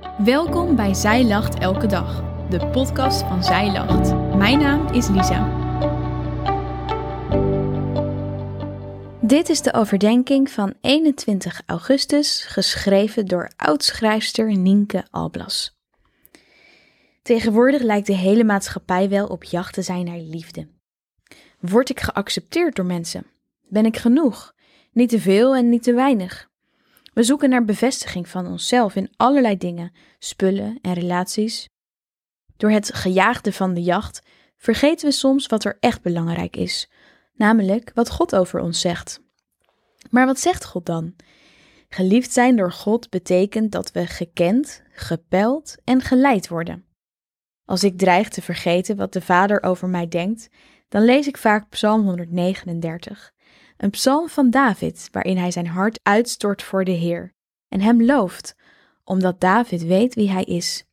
Welkom bij Zij Lacht Elke Dag, de podcast van Zij Lacht. Mijn naam is Lisa. Dit is de overdenking van 21 augustus, geschreven door oudschrijfster Nienke Alblas. Tegenwoordig lijkt de hele maatschappij wel op jacht te zijn naar liefde. Word ik geaccepteerd door mensen? Ben ik genoeg? Niet te veel en niet te weinig. We zoeken naar bevestiging van onszelf in allerlei dingen, spullen en relaties. Door het gejaagde van de jacht vergeten we soms wat er echt belangrijk is, namelijk wat God over ons zegt. Maar wat zegt God dan? Geliefd zijn door God betekent dat we gekend, gepeld en geleid worden. Als ik dreig te vergeten wat de Vader over mij denkt, dan lees ik vaak Psalm 139, een psalm van David, waarin hij zijn hart uitstort voor de Heer en hem looft, omdat David weet wie hij is,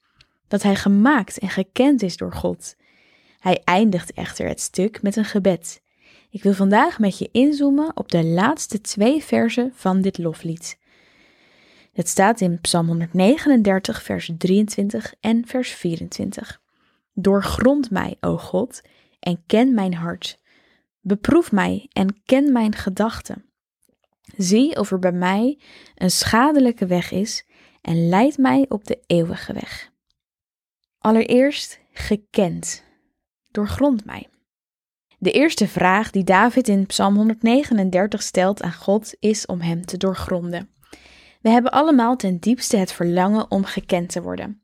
dat hij gemaakt en gekend is door God. Hij eindigt echter het stuk met een gebed. Ik wil vandaag met je inzoomen op de laatste twee versen van dit loflied. Het staat in Psalm 139, vers 23 en vers 24. Doorgrond mij, o God, en ken mijn hart. Beproef mij en ken mijn gedachten. Zie of er bij mij een schadelijke weg is en leid mij op de eeuwige weg. Allereerst gekend. Doorgrond mij. De eerste vraag die David in Psalm 139 stelt aan God is om hem te doorgronden. We hebben allemaal ten diepste het verlangen om gekend te worden.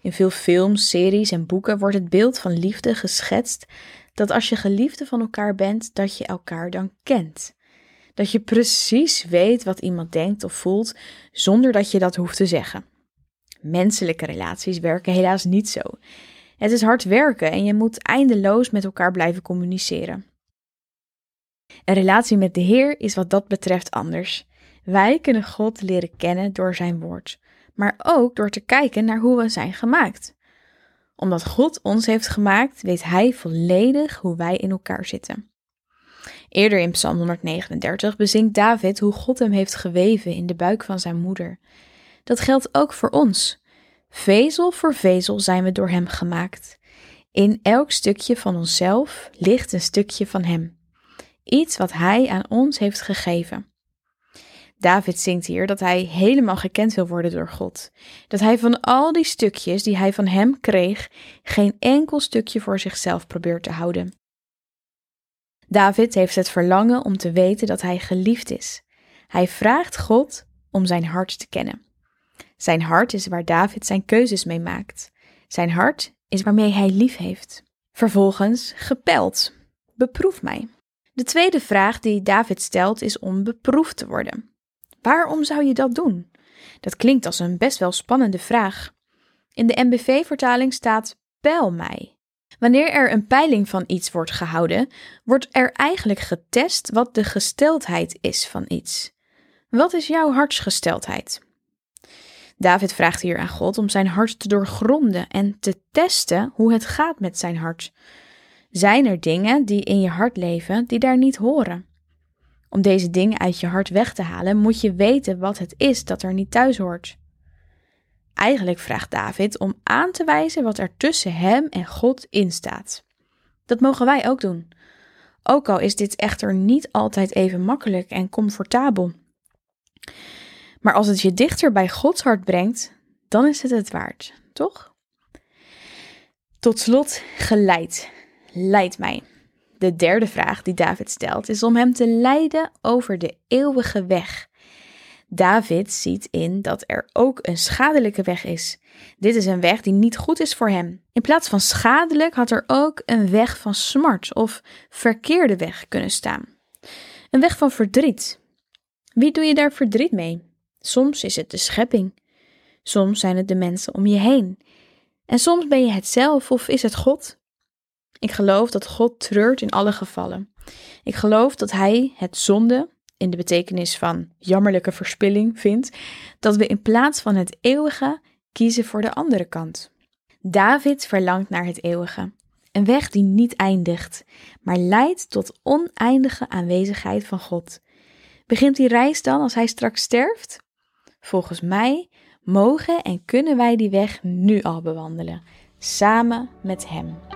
In veel films, series en boeken wordt het beeld van liefde geschetst dat als je geliefde van elkaar bent, dat je elkaar dan kent. Dat je precies weet wat iemand denkt of voelt, zonder dat je dat hoeft te zeggen. Menselijke relaties werken helaas niet zo. Het is hard werken en je moet eindeloos met elkaar blijven communiceren. Een relatie met de Heer is wat dat betreft anders. Wij kunnen God leren kennen door Zijn woord, maar ook door te kijken naar hoe we zijn gemaakt omdat God ons heeft gemaakt, weet Hij volledig hoe wij in elkaar zitten. Eerder in Psalm 139 bezingt David hoe God hem heeft geweven in de buik van zijn moeder. Dat geldt ook voor ons. Vezel voor vezel zijn we door Hem gemaakt. In elk stukje van onszelf ligt een stukje van Hem. Iets wat Hij aan ons heeft gegeven. David zingt hier dat hij helemaal gekend wil worden door God. Dat hij van al die stukjes die hij van hem kreeg, geen enkel stukje voor zichzelf probeert te houden. David heeft het verlangen om te weten dat hij geliefd is. Hij vraagt God om zijn hart te kennen. Zijn hart is waar David zijn keuzes mee maakt. Zijn hart is waarmee hij lief heeft. Vervolgens gepeld. Beproef mij. De tweede vraag die David stelt is om beproefd te worden. Waarom zou je dat doen? Dat klinkt als een best wel spannende vraag. In de MBV-vertaling staat peil mij. Wanneer er een peiling van iets wordt gehouden, wordt er eigenlijk getest wat de gesteldheid is van iets. Wat is jouw hartsgesteldheid? David vraagt hier aan God om zijn hart te doorgronden en te testen hoe het gaat met zijn hart. Zijn er dingen die in je hart leven die daar niet horen? Om deze dingen uit je hart weg te halen, moet je weten wat het is dat er niet thuis hoort. Eigenlijk vraagt David om aan te wijzen wat er tussen hem en God in staat. Dat mogen wij ook doen. Ook al is dit echter niet altijd even makkelijk en comfortabel. Maar als het je dichter bij Gods hart brengt, dan is het het waard, toch? Tot slot, geleid. Leid mij. De derde vraag die David stelt is om hem te leiden over de eeuwige weg. David ziet in dat er ook een schadelijke weg is. Dit is een weg die niet goed is voor hem. In plaats van schadelijk had er ook een weg van smart of verkeerde weg kunnen staan. Een weg van verdriet. Wie doe je daar verdriet mee? Soms is het de schepping. Soms zijn het de mensen om je heen. En soms ben je het zelf of is het God. Ik geloof dat God treurt in alle gevallen. Ik geloof dat Hij het zonde, in de betekenis van jammerlijke verspilling, vindt, dat we in plaats van het eeuwige kiezen voor de andere kant. David verlangt naar het eeuwige. Een weg die niet eindigt, maar leidt tot oneindige aanwezigheid van God. Begint die reis dan als hij straks sterft? Volgens mij mogen en kunnen wij die weg nu al bewandelen, samen met Hem.